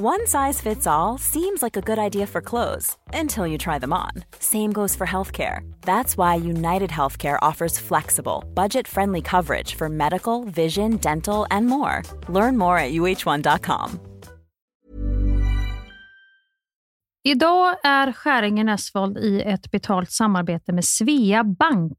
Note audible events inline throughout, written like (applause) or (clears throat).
One size fits all seems like a good idea for clothes until you try them on. Same goes for healthcare. That's why United Healthcare offers flexible, budget friendly coverage for medical, vision, dental, and more. Learn more at uh1.com. Idag är Skäringen Esvold i ett betalt samarbete med Svea Bank.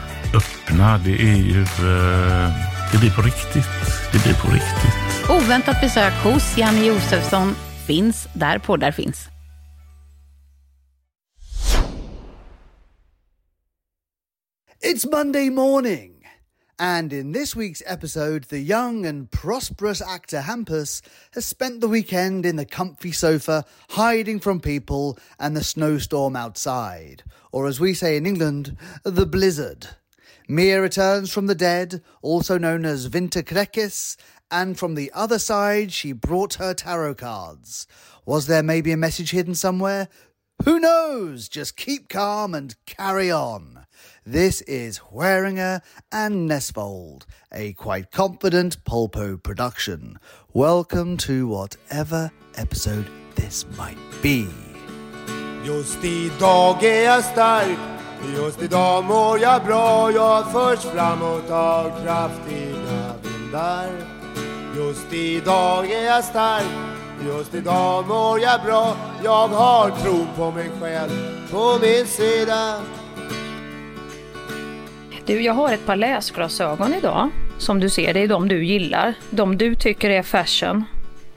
öppna. Det är ju... eh, det blir på riktigt. Det blir på riktigt. Oväntat besök hos Janne Josefsson finns där poddar finns. It's Monday morning, and in this week's episode, the young and prosperous actor Hampus has spent the weekend in the comfy sofa, hiding from people and the snowstorm outside, or as we say in England, the blizzard. Mia returns from the dead, also known as Vinter Krekis, and from the other side, she brought her tarot cards. Was there maybe a message hidden somewhere? Who knows? Just keep calm and carry on. This is Hueringer and Nesvold, a quite confident Polpo production. Welcome to whatever episode this might be. Just idag är jag stark, just idag mår jag bra. Jag förs framåt av kraftiga vindar. Just idag är jag stark, just idag mår jag bra. Jag har tron på mig själv på min sida. Du, jag har ett par läsglasögon idag. Som du ser, det är de du gillar. De du tycker är fashion.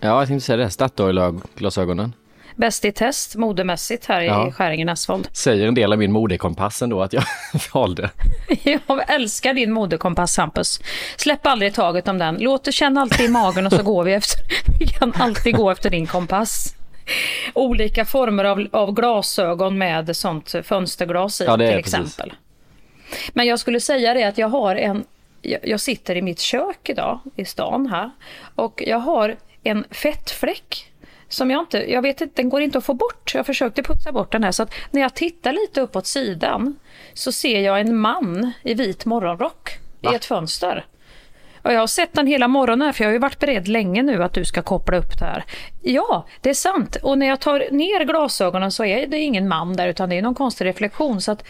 Ja, jag tänkte säga det. Statoil-glasögonen. Bäst i test modemässigt här Ja. i Skäringen Asfold. Säger en del av min modekompass ändå att jag (laughs) valde. (laughs) Jag älskar din modekompass Hampus. Släpp aldrig taget om den. Låt det känna alltid i magen och så går vi efter. (laughs) Vi kan alltid gå efter din kompass. Olika former av, av glasögon med sånt fönsterglas i Ja, till precis. exempel. Men jag skulle säga det att jag har en, jag sitter i mitt kök idag i stan här och jag har en fettfläck som jag inte, jag vet inte, den går inte att få bort. Jag försökte putsa bort den här så att när jag tittar lite uppåt sidan så ser jag en man i vit morgonrock i ett fönster. Och jag har sett den hela morgonen för jag har ju varit beredd länge nu att du ska koppla upp det här. Ja, det är sant. Och när jag tar ner glasögonen så är det ingen man där utan det är någon konstig reflektion. Så att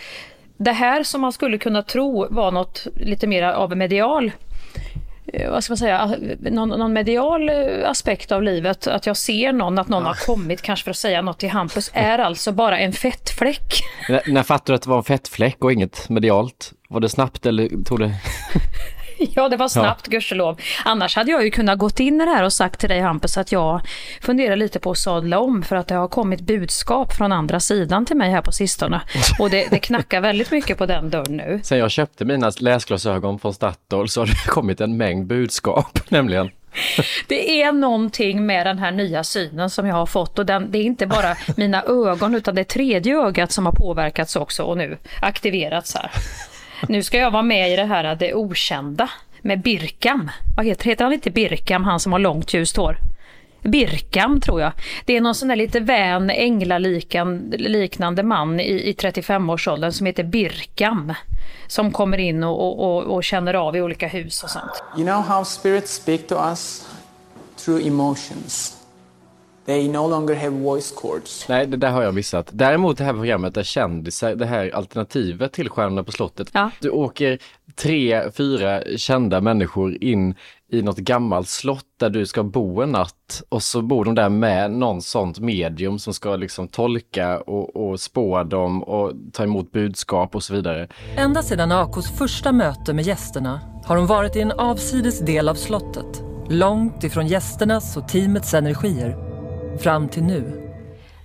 det här som man skulle kunna tro var något lite mer av medial vad ska man säga, någon, någon medial eh, aspekt av livet, att jag ser någon, att någon har kommit kanske för att säga något till Hampus, är alltså bara en fettfläck. N- när fattade du att det var en fettfläck och inget medialt? Var det snabbt eller tog det... (laughs) (laughs) Ja, det var snabbt, gudskelov. Annars hade jag ju kunnat gått in i det här och sagt till dig Hampus att jag funderar lite på att sadla om för att det har kommit budskap från andra sidan till mig här på sistone. (laughs) Och det, det knackar väldigt mycket på den dörren nu. Sen jag köpte mina läsglasögon från Statoil så har det kommit en mängd budskap, (laughs) nämligen. Det är någonting med den här nya synen som jag har fått och den, det är inte bara mina ögon utan det tredje ögat som har påverkats också och nu aktiverats här. Nu ska jag vara med i det här Det okända med Birkam. Vad heter, heter han inte Birkam, han som har långt ljust hår? Birkam tror jag. Det är någon sån där lite vän, änglaliknande man i, i 35-årsåldern som heter Birkam. Som kommer in och, och, och, och känner av i olika hus och sånt. You know how spirits speak to us? Through emotions. They no longer have voice cords. Nej, det där har jag missat. Däremot det här programmet där kändisar, det här alternativet till Stjärnorna på slottet. Ja. Du åker tre, fyra kända människor in i något gammalt slott där du ska bo en natt och så bor de där med någon sånt medium som ska liksom tolka och, och spå dem och ta emot budskap och så vidare. Ända sedan Akos första möte med gästerna har hon varit i en avsides del av slottet. Långt ifrån gästernas och teamets energier. Fram till nu.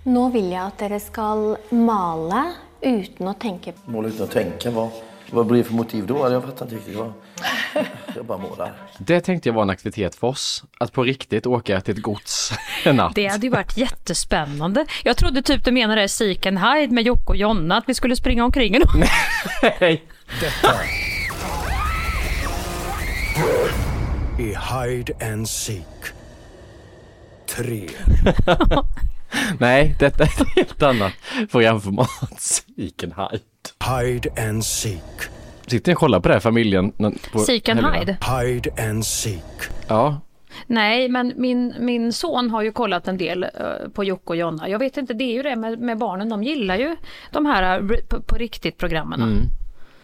Nå vil jeg at dere skal male uten å tenke Mål utan att tänka vad? Vad blir det för motiv då? Jag fattar inte riktigt. Vad... Jag bara målar. Det (laughs) tänkte jag var en aktivitet för oss. Att på riktigt åka till ett gods (laughs) en natt. Det hade ju varit jättespännande. Jag trodde typ du menade Seek and Hide med Jocke och Jonna, att vi skulle springa omkring en Nej. Detta är Hide and Seek 3. (laughs) Nej, detta är ett helt annat programformat. Seek and Hide. Hide and Seek. Sitter ni och kollar på det här familjen? På Seek and helgerna? Hide? Hide and Seek. Ja. Nej, men min, min son har ju kollat en del eh, på Jocke och Jonna. Jag vet inte, det är ju det med, med barnen, de gillar ju de här eh, på, på riktigt programmen. Mm.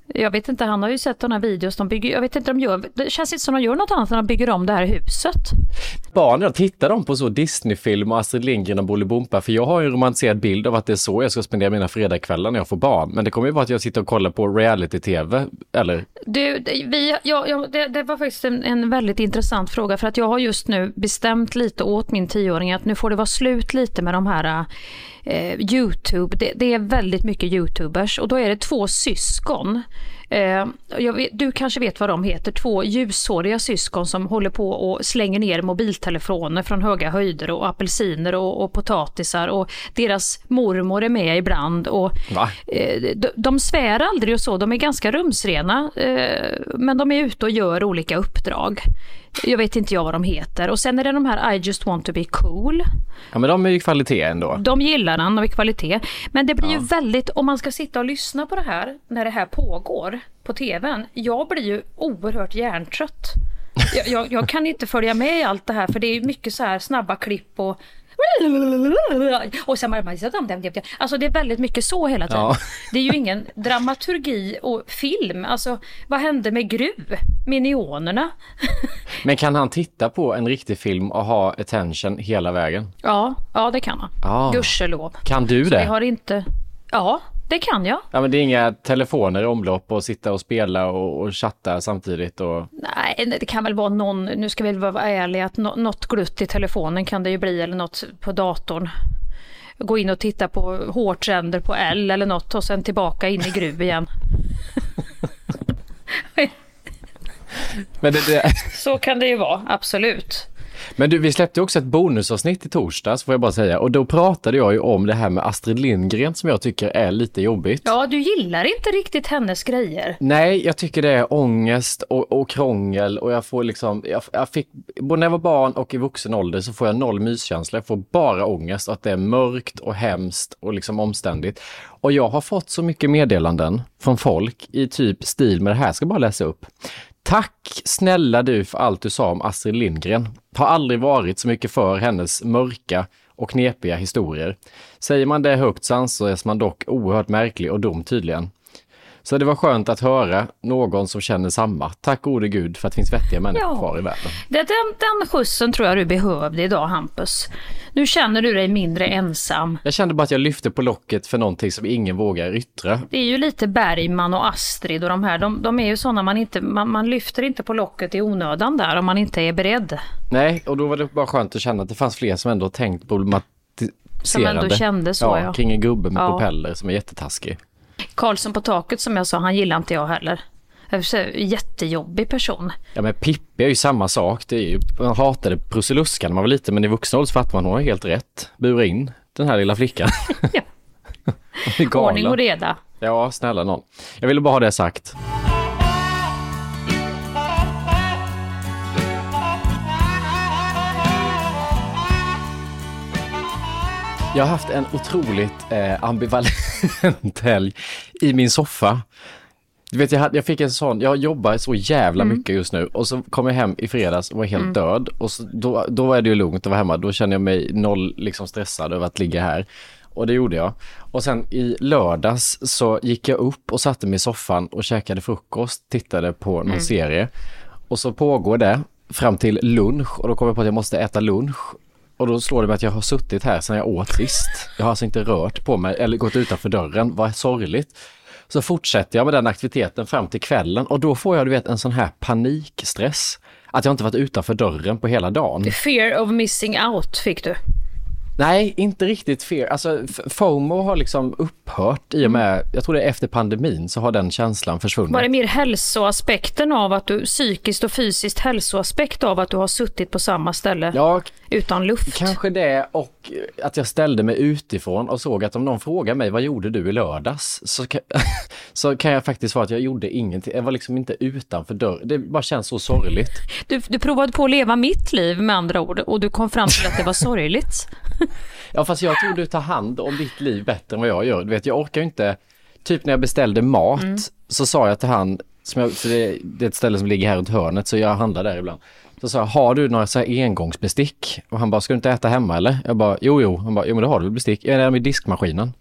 Jag vet inte, han har ju sett de här videos, de bygger, jag vet inte, de gör, det känns inte som de gör något annat än att de bygger om det här huset. Barnen, tittar de på så Disney-film och Astrid Lindgren och Bolibompa? För jag har ju en romantiserad bild av att det är så jag ska spendera mina fredagskvällar när jag får barn. Men det kommer ju vara att jag sitter och kollar på reality-tv, eller? Du, vi, ja, ja, det, det var faktiskt en, en väldigt intressant fråga för att jag har just nu bestämt lite åt min tioåring att nu får det vara slut lite med de här eh, Youtube. Det, det är väldigt mycket Youtubers och då är det två syskon. Eh, vet, du kanske vet vad de heter, två ljushåriga syskon som håller på och slänger ner mobiltelefoner från höga höjder och apelsiner och, och potatisar och deras mormor är med ibland och? Eh, de, de svär aldrig och så, de är ganska rumsrena. eh, Men de är ute och gör olika uppdrag. Jag vet inte jag vad de heter. Och sen är det de här I just want to be cool. Ja, men de är ju kvalitet ändå. De gillar han, de är kvalitet. Men det blir ju väldigt, om man ska sitta och lyssna på det här när det här pågår på tvn. Jag blir ju oerhört hjärntrött. Jag, jag, jag kan inte följa med i allt det här för det är mycket så här snabba klipp och och sen alltså det är väldigt mycket så hela tiden. Ja. Det är ju ingen dramaturgi och film. Alltså vad hände med Gruv? Minionerna? Men kan han titta på en riktig film och ha attention hela vägen? Ja, ja det kan han. Ja. Gudskelov. Kan du Så det? vi har inte... Ja, det kan jag. Ja, men det är inga telefoner i omlopp och sitta och spela och, och chatta samtidigt och... Nej, det kan väl vara någon, nu ska vi vara ärliga, att nå- något glutt i telefonen kan det ju bli eller något på datorn. Gå in och titta på hårtrender på L eller något och sen tillbaka in i gruv (laughs) igen. Men, det, det... Så kan det ju vara, absolut. Men du, vi släppte också ett bonusavsnitt i torsdags får jag bara säga och då pratade jag ju om det här med Astrid Lindgren som jag tycker är lite jobbigt. Ja, du gillar inte riktigt hennes grejer. Nej, jag tycker det är ångest och, och krångel och jag får liksom, jag, jag fick, både när jag var barn och i vuxen ålder så får jag noll myskänsla. Jag får bara ångest och att det är mörkt och hemskt och liksom omständigt. Och jag har fått så mycket meddelanden från folk i typ stil med det här, jag ska bara läsa upp. Tack snälla du för allt du sa om Astrid Lindgren. Har aldrig varit så mycket för hennes mörka och knepiga historier. Säger man det högt så anses man dock oerhört märklig och dum tydligen. Så det var skönt att höra någon som känner samma. Tack gode gud för att det finns vettiga människor Ja. kvar i världen. Det, den, den skjutsen tror jag du behövde idag Hampus. Nu känner du dig mindre ensam. Jag kände bara att jag lyfte på locket för någonting som ingen vågar yttra. Det är ju lite Bergman och Astrid och de här, de, de är ju sådana man inte, man, man lyfter inte på locket i onödan där om man inte är beredd. Nej, och då var det bara skönt att känna att det fanns fler som ändå tänkt problematiserande. Som ändå kände så, ja. Kring en gubbe med Ja. propeller som är jättetaskig. Karlsson på taket som jag sa, han gillar inte jag heller. Jättejobbig person. Ja men Pippi är ju samma sak. Det är ju, man hatade Prussiluskan när man var liten men i vuxen ålder så fattar man hon har helt rätt. Bura in den här lilla flickan. (laughs) Ja. (laughs) Ordning och reda. Ja, snälla någon. Jag ville bara ha det sagt. Jag har haft en otroligt eh, ambivalent (laughs) helg i min soffa. Du vet, jag, hade, jag fick en sån, jag jobbar så jävla Mm. mycket just nu och så kom jag hem i fredags och var helt Mm. död och så, då, då är det ju lugnt att vara hemma. Då känner jag mig noll liksom stressad över att ligga här. Och det gjorde jag. Och sen i lördags så gick jag upp och satte mig i soffan och käkade frukost, tittade på någon Mm. serie. Och så pågår det fram till lunch och då kom jag på att jag måste äta lunch. Och då slår det mig att jag har suttit här sedan jag åt sist. Jag har alltså inte rört på mig eller gått utanför dörren. Vad sorgligt. Så fortsätter jag med den aktiviteten fram till kvällen och då får jag du vet en sån här panikstress. Att jag inte varit utanför dörren på hela dagen. Fear of missing out fick du. Nej, inte riktigt fel. Alltså FOMO har liksom upphört i och med, jag tror det är efter pandemin så har den känslan försvunnit. Var det mer hälsoaspekten av att du, psykiskt och fysiskt hälsoaspekt av att du har suttit på samma ställe ja, utan luft? Kanske det och att jag ställde mig utifrån och såg att om någon frågar mig vad gjorde du i lördags? Så kan, (laughs) så kan jag faktiskt svara att jag gjorde ingenting. Jag var liksom inte utanför dörren. Det bara känns så sorgligt. Du, du provade på att leva mitt liv med andra ord och du kom fram till att det var sorgligt. (laughs) (laughs) Ja fast jag tror du tar hand om ditt liv bättre än vad jag gör. Du vet jag orkar ju inte, typ när jag beställde mat mm. så sa jag till han, som jag, för det, det, är ett ställe som ligger här runt hörnet så jag handlar där ibland. Så sa jag, har du några så här engångsbestick? Och han bara, ska du inte äta hemma eller? Jag bara, jo jo. Han bara, jo men då har du väl bestick? Ja, det är i diskmaskinen.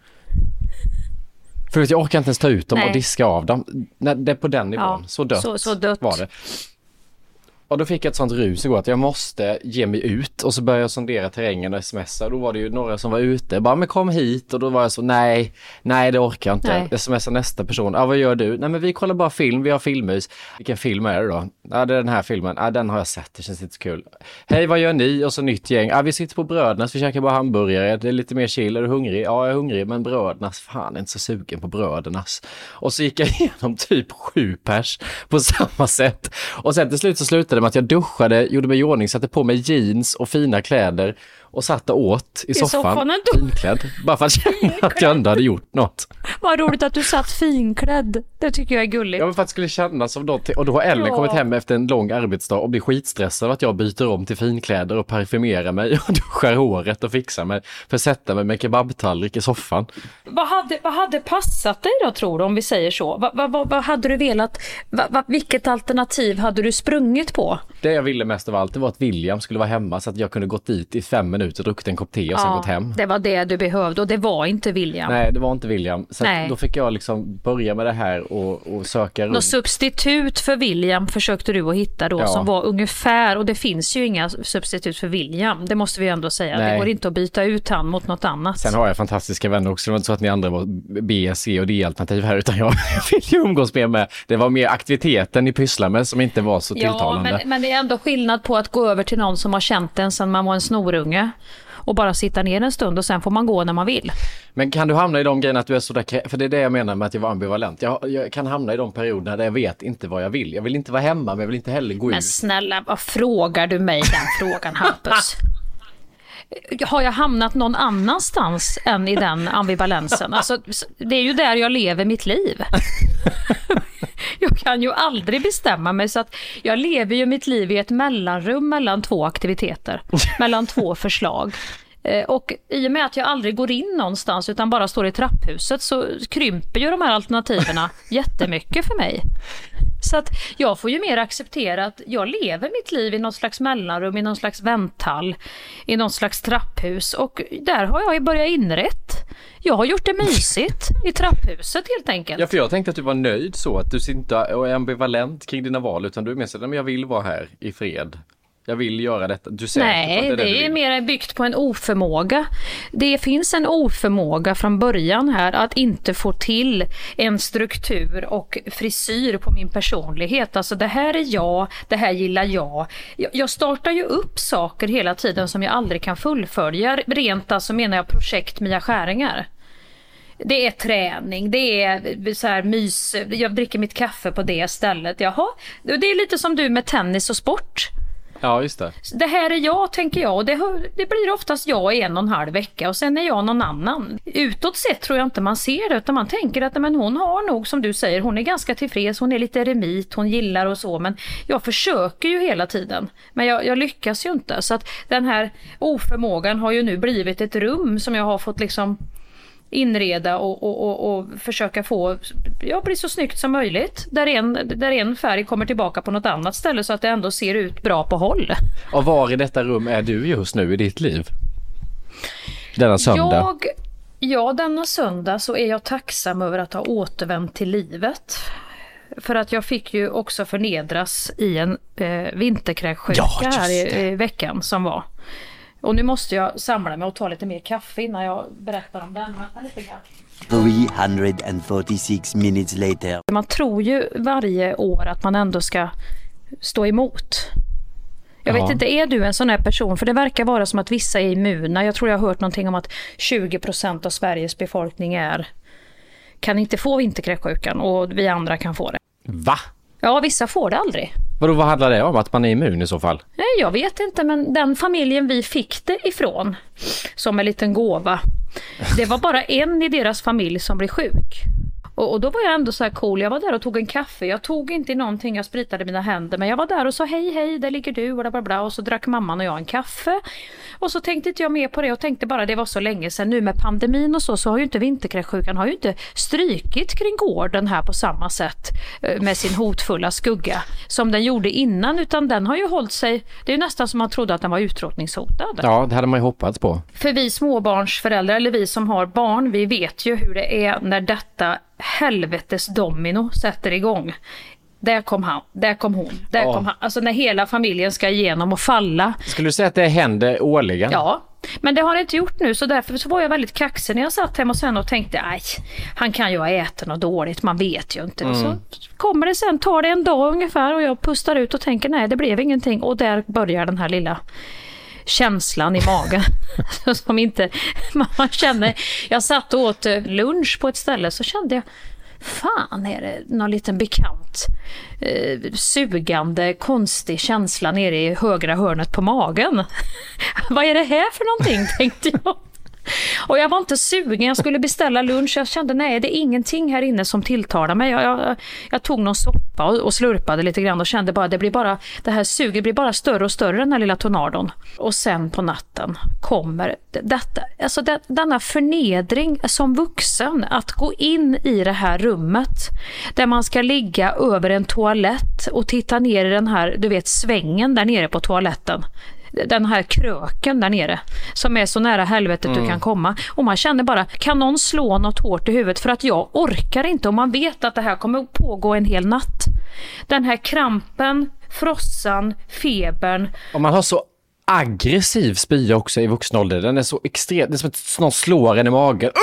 För jag orkar inte ens ta ut dem Nej. och diska av dem. Nej, det är på den nivån. Ja, så dött, så, så dött var det. Och då fick jag ett sånt rus igår att jag måste ge mig ut och så började jag sondera terrängen och smsa. Då var det ju några som var ute, bara men kom hit och då var jag så nej, nej det orkar jag inte. Nej. Smsa nästa person, ja vad gör du? Nej men vi kollar bara film, vi har filmmys. Vilken film är det då? Ja det är den här filmen, ja den har jag sett, det känns inte så kul. Hej vad gör ni? Och så nytt gäng, ja vi sitter på Brödernas, vi käkar bara hamburgare, det är lite mer chill, är du hungrig? Ja jag är hungrig, men Brödernas, fan jag är inte så sugen på Brödernas. Och så gick jag (laughs) igenom typ sju pers på samma sätt. Och sen till slut så slutade det med att jag duschade, gjorde mig i ordning, satte på mig jeans och fina kläder och satt och åt i, I soffan, soffan finklädd. Bara för att känna att jag ändå hade gjort något. Vad roligt att du satt finklädd. Det tycker jag är gulligt. Ja, men för att det skulle kännas som något. Och då har Ellen ja. kommit hem efter en lång arbetsdag och blir skitstressad att jag byter om till finkläder och parfymerar mig (laughs) och duschar håret och fixar mig för att sätta mig med kebabtallrik i soffan. Vad hade, vad hade passat dig då tror du om vi säger så? Vad, vad, vad, vad hade du velat, vad, vilket alternativ hade du sprungit på? Det jag ville mest av allt det var att William skulle vara hemma så att jag kunde gått dit i fem minuter, druckit en kopp te och sen gått hem. Det var det du behövde och det var inte William. Nej, det var inte William. Så då fick jag liksom börja med det här och, och söka runt. Något substitut för William försökte du att hitta då ja. som var ungefär, och det finns ju inga substitut för William, det måste vi ändå säga. Nej. Det går inte att byta ut han mot något annat. Sen har jag fantastiska vänner också, det var inte så att ni andra var B, C och D-alternativ här, utan jag (laughs) vill ju umgås mer med, det var mer aktiviteten ni pysslar med som inte var så tilltalande. Ja, men, men det är ändå skillnad på att gå över till någon som har känt en sedan man var en snorunge och bara sitta ner en stund och sen får man gå när man vill. Men kan du hamna i de grejerna att du är sådär, för det är det jag menar med att jag var ambivalent. Jag, jag kan hamna i de perioderna där jag vet inte vad jag vill. Jag vill inte vara hemma men jag vill inte heller gå men ut. Men snälla, vad frågar du mig den frågan Hampus? (laughs) har jag hamnat någon annanstans än i den ambivalensen? Alltså, det är ju där jag lever mitt liv. (laughs) jag kan ju aldrig bestämma mig så att jag lever ju mitt liv i ett mellanrum mellan två aktiviteter, mellan två förslag. Eh, och i och med att jag aldrig går in någonstans utan bara står i trapphuset så krymper ju de här alternativen (laughs) jättemycket för mig. Så att jag får ju mer acceptera att jag lever mitt liv i något slags mellanrum, i någon slags vänthall, i någon slags trapphus och där har jag börjat inrätt. Jag har gjort det mysigt i trapphuset helt enkelt. Ja, för jag tänkte att du var nöjd så, att du inte är ambivalent kring dina val utan du är mer så att jag vill vara här i fred jag vill göra detta. Du säger Nej, det, det, det är mer byggt på en oförmåga. Det finns en oförmåga från början här att inte få till en struktur och frisyr på min personlighet. Alltså det här är jag, det här gillar jag. Jag startar ju upp saker hela tiden som jag aldrig kan fullfölja. Rent alltså menar jag projekt Mia Skäringar. Det är träning, det är så här mys, jag dricker mitt kaffe på det stället. Jaha, det är lite som du med tennis och sport. Ja, just det. Det här är jag, tänker jag. Och det, det blir oftast jag i en och en halv vecka och sen är jag någon annan. Utåt sett tror jag inte man ser det, utan man tänker att men hon har nog, som du säger, hon är ganska tillfreds, hon är lite eremit, hon gillar och så, men jag försöker ju hela tiden. Men jag, jag lyckas ju inte. Så att den här oförmågan har ju nu blivit ett rum som jag har fått liksom inreda och, och, och, och, försöka få, ja, bli så snyggt som möjligt. Där en, där en färg kommer tillbaka på något annat ställe så att det ändå ser ut bra på håll. Och var i detta rum är du just nu i ditt liv? Denna söndag? Jag, ja, denna söndag så är jag tacksam över att ha återvänt till livet. För att jag fick ju också förnedras i en eh, vinterkräksjuka ja, här i, i veckan som var. Och nu måste jag samla mig och ta lite mer kaffe innan jag berättar om den. 346 minutes later. Man tror ju varje år att man ändå ska stå emot. Jag Ja. vet inte, är du en sån här person? För det verkar vara som att vissa är immuna. Jag tror jag har hört någonting om att 20 procent av Sveriges befolkning är kan inte få vinterkräksjukan och vi andra kan få det. Va? Ja, vissa får det aldrig. Vadå, vad handlar det om? Att man är immun i så fall? Nej, jag vet inte, men den familjen vi fick det ifrån, som en liten gåva, det var bara en i deras familj som blev sjuk. Och, och då var jag ändå så här cool, jag var där och tog en kaffe, jag tog inte någonting, jag spritade mina händer, men jag var där och sa hej hej, där ligger du. Och bla bla bla, och så drack mamman och jag en kaffe. Och så tänkte inte jag mer på det och tänkte bara det var så länge sedan. Nu med pandemin och så, så har ju inte vinterkräksjukan har ju inte strykit kring gården här på samma sätt eh, med sin hotfulla skugga som den gjorde innan, utan den har ju hållit sig, det är ju nästan som man trodde att den var utrotningshotad. Ja, det hade man ju hoppats på. För vi småbarnsföräldrar, eller vi som har barn, vi vet ju hur det är när detta helvetes domino sätter igång. Där kom han, där kom hon, där Ja. kom han. Alltså när hela familjen ska igenom och falla. Skulle du säga att det händer årligen? Ja, men det har det inte gjort nu så därför så var jag väldigt kaxig när jag satt hemma sen och tänkte aj, han kan ju ha ätit något dåligt, man vet ju inte. Och så Mm. kommer det sen, tar det en dag ungefär och jag pustar ut och tänker nej det blev ingenting och där börjar den här lilla känslan i magen. (laughs) som inte, man känner, jag satt och åt eh, lunch på ett ställe så kände jag Fan, är det någon liten bekant eh, sugande konstig känsla nere i högra hörnet på magen? (laughs) Vad är det här för någonting, tänkte jag. (laughs) Och jag var inte sugen, jag skulle beställa lunch. Jag kände nej, det är ingenting här inne som tilltalar mig. Jag, jag, jag tog någon soppa och, och slurpade lite grann och kände bara det blir bara, det här suget blir bara större och större den här lilla tornadon. Och sen på natten kommer detta, alltså det, denna förnedring som vuxen att gå in i det här rummet där man ska ligga över en toalett och titta ner i den här, du vet svängen där nere på toaletten den här kröken där nere som är så nära helvetet du Mm. kan komma. Och man känner bara, kan någon slå något hårt i huvudet för att jag orkar inte och man vet att det här kommer pågå en hel natt. Den här krampen, frossan, febern. Och man har så aggressiv spya också i vuxen ålder. Den är så extrem, det är som att någon slår en i magen. Uh!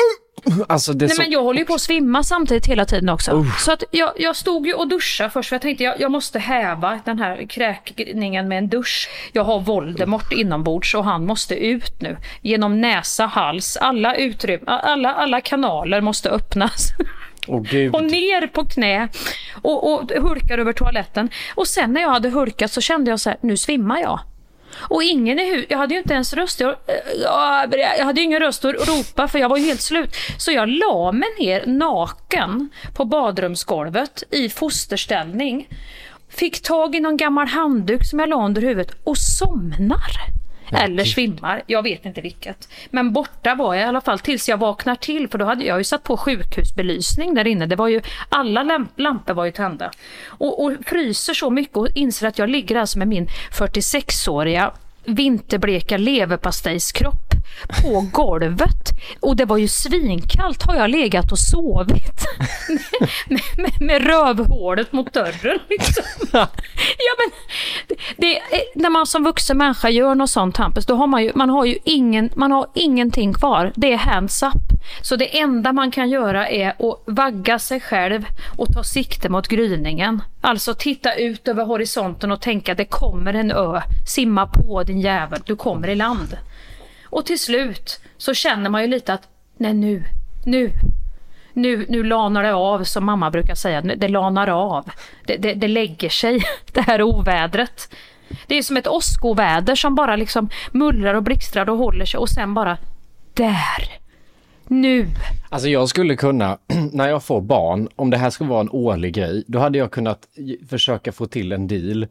Alltså Nej, så... men jag håller ju på att svimma samtidigt hela tiden också. Usch. Så att jag, jag stod ju och duschade först för jag tänkte jag, jag måste häva den här kräkningen med en dusch. Jag har Voldemort inombords och han måste ut nu. Genom näsa, hals, alla utrymme, alla, alla kanaler måste öppnas. Gud. Och ner på knä och, och hulkar över toaletten. Och sen när jag hade hulkat så kände jag så här, nu svimmar jag. Och ingen i huset, jag hade ju inte ens röst, eh, jag, jag hade ju ingen röst att ropa för jag var ju helt slut. Så jag la mig ner naken på badrumsgolvet i fosterställning. Fick tag i någon gammal handduk som jag la under huvudet och somnar. Eller svimmar, jag vet inte vilket. Men borta var jag i alla fall tills jag vaknar till för då hade jag ju satt på sjukhusbelysning där inne. Det var ju, alla lamp- lampor var ju tända. Och, och fryser så mycket och inser att jag ligger alltså med min 46-åriga vinterbleka leverpastejskropp på golvet. Och det var ju svinkallt har jag legat och sovit. (laughs) med, med, med rövhålet mot dörren liksom. (laughs) ja, men, det, det, är- när man som vuxen människa gör något sånt Hampus, då har man ju, man har ju ingen, man har ingenting kvar. Det är hands up. Så det enda man kan göra är att vagga sig själv och ta sikte mot gryningen. Alltså titta ut över horisonten och tänka det kommer en ö. Simma på din jävel, du kommer i land. Och till slut så känner man ju lite att nej nu, nu, nu, nu lanar det av som mamma brukar säga. Det lanar av. Det, det, det lägger sig, (laughs) det här ovädret. Det är som ett åskoväder som bara liksom mullrar och blixtrar och håller sig och sen bara där. Nu. Alltså jag skulle kunna, (clears throat) när jag får barn, om det här skulle vara en årlig grej, då hade jag kunnat försöka få till en deal.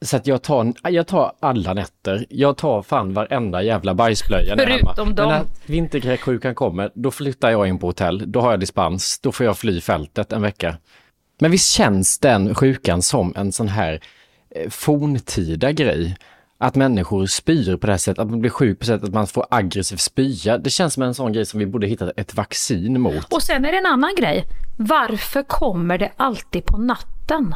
Så att jag tar, jag tar alla nätter, jag tar fan varenda jävla bajsblöja när jag är hemma. Förutom Men dem. när vinterkräksjukan kommer, då flyttar jag in på hotell, då har jag dispens, då får jag fly fältet en vecka. Men visst känns den sjukan som en sån här eh, forntida grej? Att människor spyr på det här sättet, att man blir sjuk på det sättet att man får aggressiv spya. Det känns som en sån grej som vi borde hitta ett vaccin mot. Och sen är det en annan grej. Varför kommer det alltid på natten?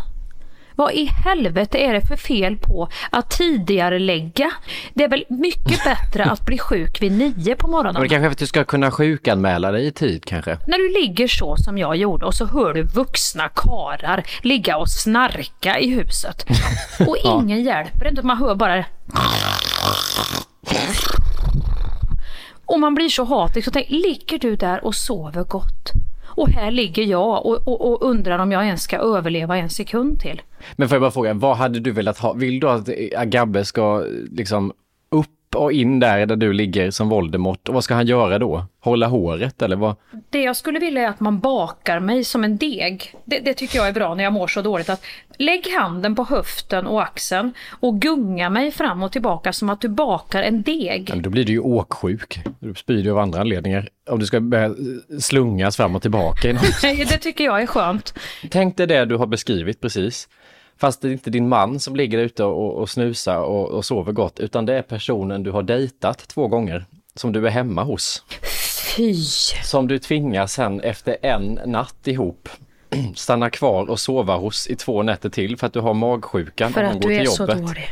Vad i helvete är det för fel på att tidigare lägga? Det är väl mycket (laughs) bättre att bli sjuk vid nio på morgonen? Men det kanske är för att du ska kunna sjukanmäla dig i tid kanske? När du ligger så som jag gjorde och så hör du vuxna karar ligga och snarka i huset. (laughs) Och Ja. ingen hjälper inte, man hör bara Och man blir så hatig så tänk, ligger du där och sover gott? Och här ligger jag och, och, och undrar om jag ens ska överleva en sekund till. Men får jag bara fråga, vad hade du velat ha? Vill du att eh, Agabbe ska liksom upp och in där där du ligger som Voldemort? Och vad ska han göra då? Hålla håret eller vad? Det jag skulle vilja är att man bakar mig som en deg. Det, det tycker jag är bra när jag mår så dåligt. Att lägg handen på höften och axeln och gunga mig fram och tillbaka som att du bakar en deg. Men då blir du ju åksjuk. Du spyr ju av andra anledningar. Om du ska börja slungas fram och tillbaka. någon- (laughs) det tycker jag är skönt. Tänk dig det du har beskrivit precis. Fast det är inte din man som ligger ute och, och snusar och, och sover gott, utan det är personen du har dejtat två gånger, som du är hemma hos. Fy! Som du tvingas sen efter en natt ihop stanna kvar och sova hos i två nätter till för att du har magsjukan För att du är till så dålig.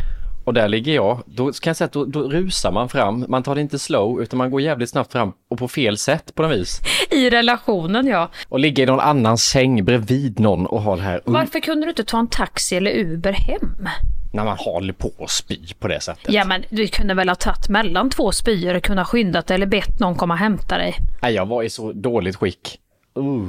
Och där ligger jag. Då kan jag säga att då, då rusar man fram. Man tar det inte slow utan man går jävligt snabbt fram och på fel sätt på något vis. I relationen ja. Och ligger i någon annans säng bredvid någon och har det här Varför kunde du inte ta en taxi eller Uber hem? när man håller på att spy på det sättet. Ja men du kunde väl ha tagit mellan två spyor och kunnat skyndat eller bett någon komma och hämta dig. Nej, jag var i så dåligt skick. Uh.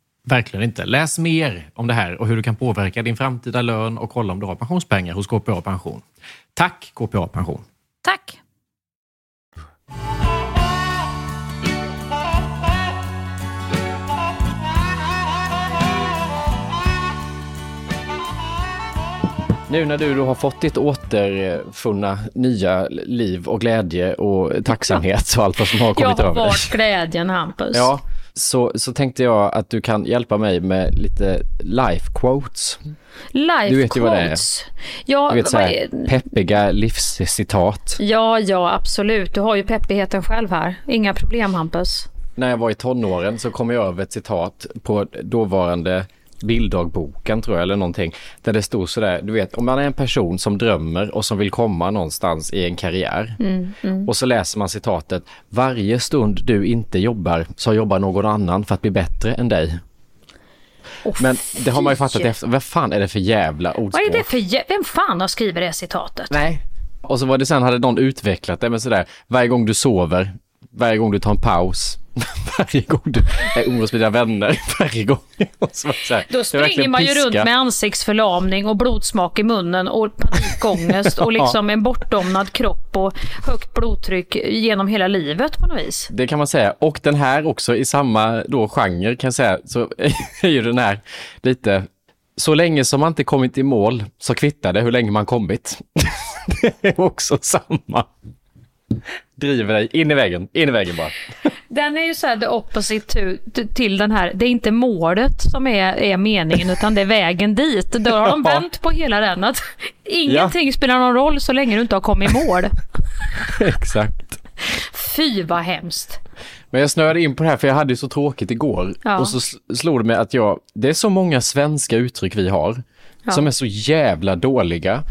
Verkligen inte. Läs mer om det här och hur du kan påverka din framtida lön och kolla om du har pensionspengar hos KPA Pension. Tack KPA Pension! Tack! Nu när du då har fått ditt återfunna nya liv och glädje och tacksamhet och allt vad som har (laughs) kommit Jag har över dig. varit glädjen Hampus. Ja, så, så tänkte jag att du kan hjälpa mig med lite life quotes. Life Du vet ju vad det är. quotes. Ja, Du vet så här, är- peppiga livscitat. ja, ja, absolut. Du har ju peppigheten själv här. Inga problem Hampus. När jag var i tonåren så kom jag över ett citat på dåvarande bilddagboken tror jag eller någonting. Där det stod sådär, du vet om man är en person som drömmer och som vill komma någonstans i en karriär. Mm, mm. Och så läser man citatet, varje stund du inte jobbar så jobbar någon annan för att bli bättre än dig. Men det har man ju fattat efter, vad fan är det för jävla ordspråk? Vad är det för jä- Vem fan har skrivit det citatet? Nej. Och så var det sen hade någon utvecklat det med sådär, varje gång du sover, varje gång du tar en paus, (laughs) varje gång du är umgås med dina vänner, (laughs) varje gång. Här, Då springer man ju piska. runt med ansiktsförlamning och blodsmak i munnen och panikångest och (laughs) liksom en bortdomnad kropp och högt blodtryck genom hela livet på något vis. Det kan man säga. Och den här också i samma då genre kan jag säga, så är ju den här lite, så länge som man inte kommit i mål så kvittar det hur länge man kommit. det är också samma. Driver dig in i väggen, in i väggen bara. Den är ju så här the opposite to, till den här, det är inte målet som är, är meningen utan det är vägen dit. Då har de (laughs) Ja. vänt på hela den att (laughs) ingenting spelar någon roll så länge du inte har kommit i mål. (laughs) Exakt. Fy vad hemskt. Men jag snöade in på det här för jag hade ju så tråkigt igår. Ja. Och så sl- slog det mig att jag, det är så många svenska uttryck vi har Ja. som är så jävla dåliga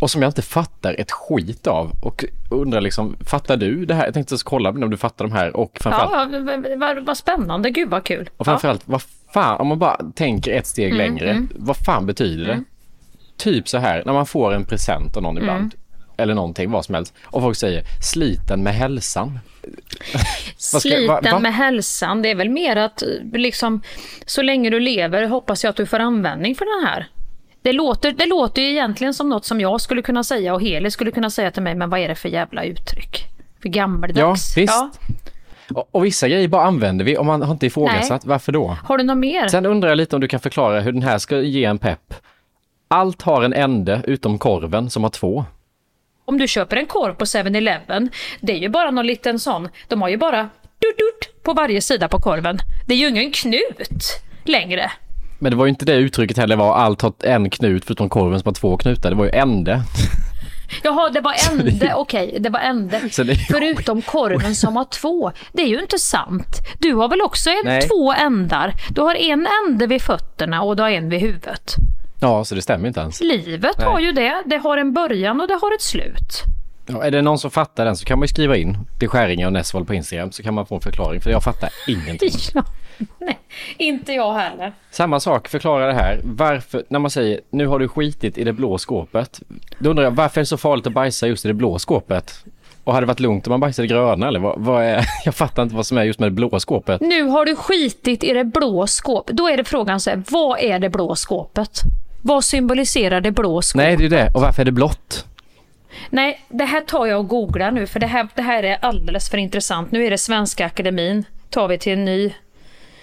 och som jag inte fattar ett skit av. Och undrar liksom, fattar du det här? Jag tänkte kolla om du fattar de här och framförallt, Ja, vad, vad, spännande, gud vad kul. och framförallt vad fan, om man bara tänker ett steg Mm, längre, mm. vad fan betyder det? Mm. Typ så här, när man får en present av någon Mm. ibland, eller någonting, vad som helst, och folk säger sliten med hälsan. (laughs) Ska- Sliten va- va? med hälsan, det är väl mer att liksom så länge du lever hoppas jag att du får användning för den här. Det låter, det låter ju egentligen som något som jag skulle kunna säga och Heli skulle kunna säga till mig, men vad är det för jävla uttryck? För gammaldags. Ja, visst. Och, och vissa grejer bara använder vi om man har inte ifrågasatt. Nej. Varför då? Har du något mer? Sen undrar jag lite om du kan förklara hur den här ska ge en pepp. Allt har en ände utom korven som har två. Om du köper en korv på 7-Eleven, det är ju bara någon liten sån, de har ju bara dut, dut på varje sida på korven. Det är ju ingen knut längre. Men det var ju inte det uttrycket heller var allt har en knut förutom korven som har två knutar. Det var ju ände. (laughs) Jaha, det var ände, okej, det var ände. (laughs) Det Förutom korven som har två. Det är ju inte sant. Du har väl också en, Nej. två ändar? Du har en ände vid fötterna och du har en vid huvudet. Ja, så det stämmer inte ens. Livet Nej. har ju det. Det har en början och det har ett slut. Ja, är det någon som fattar den så kan man ju skriva in till Skäringe och Nessvold på Instagram så kan man få en förklaring för jag fattar ingenting. (laughs) Ja. Nej, inte jag heller. Samma sak, förklara det här. Varför, när man säger nu har du skitit i det blå skåpet. Då undrar jag varför är det så farligt att bajsa just i det blå skåpet? Och hade det varit lugnt om man bajsade gröna eller vad, vad är, (laughs) jag fattar inte vad som är just med det blå skåpet. Nu har du skitit i det blå skåpet. Då är det frågan så här, vad är det blå skåpet? Vad symboliserar det blå skåpet? Nej, det är ju det. Och varför är det blått? Nej, det här tar jag och googlar nu för det här, det här är alldeles för intressant. Nu är det Svenska Akademin. Tar vi till en ny.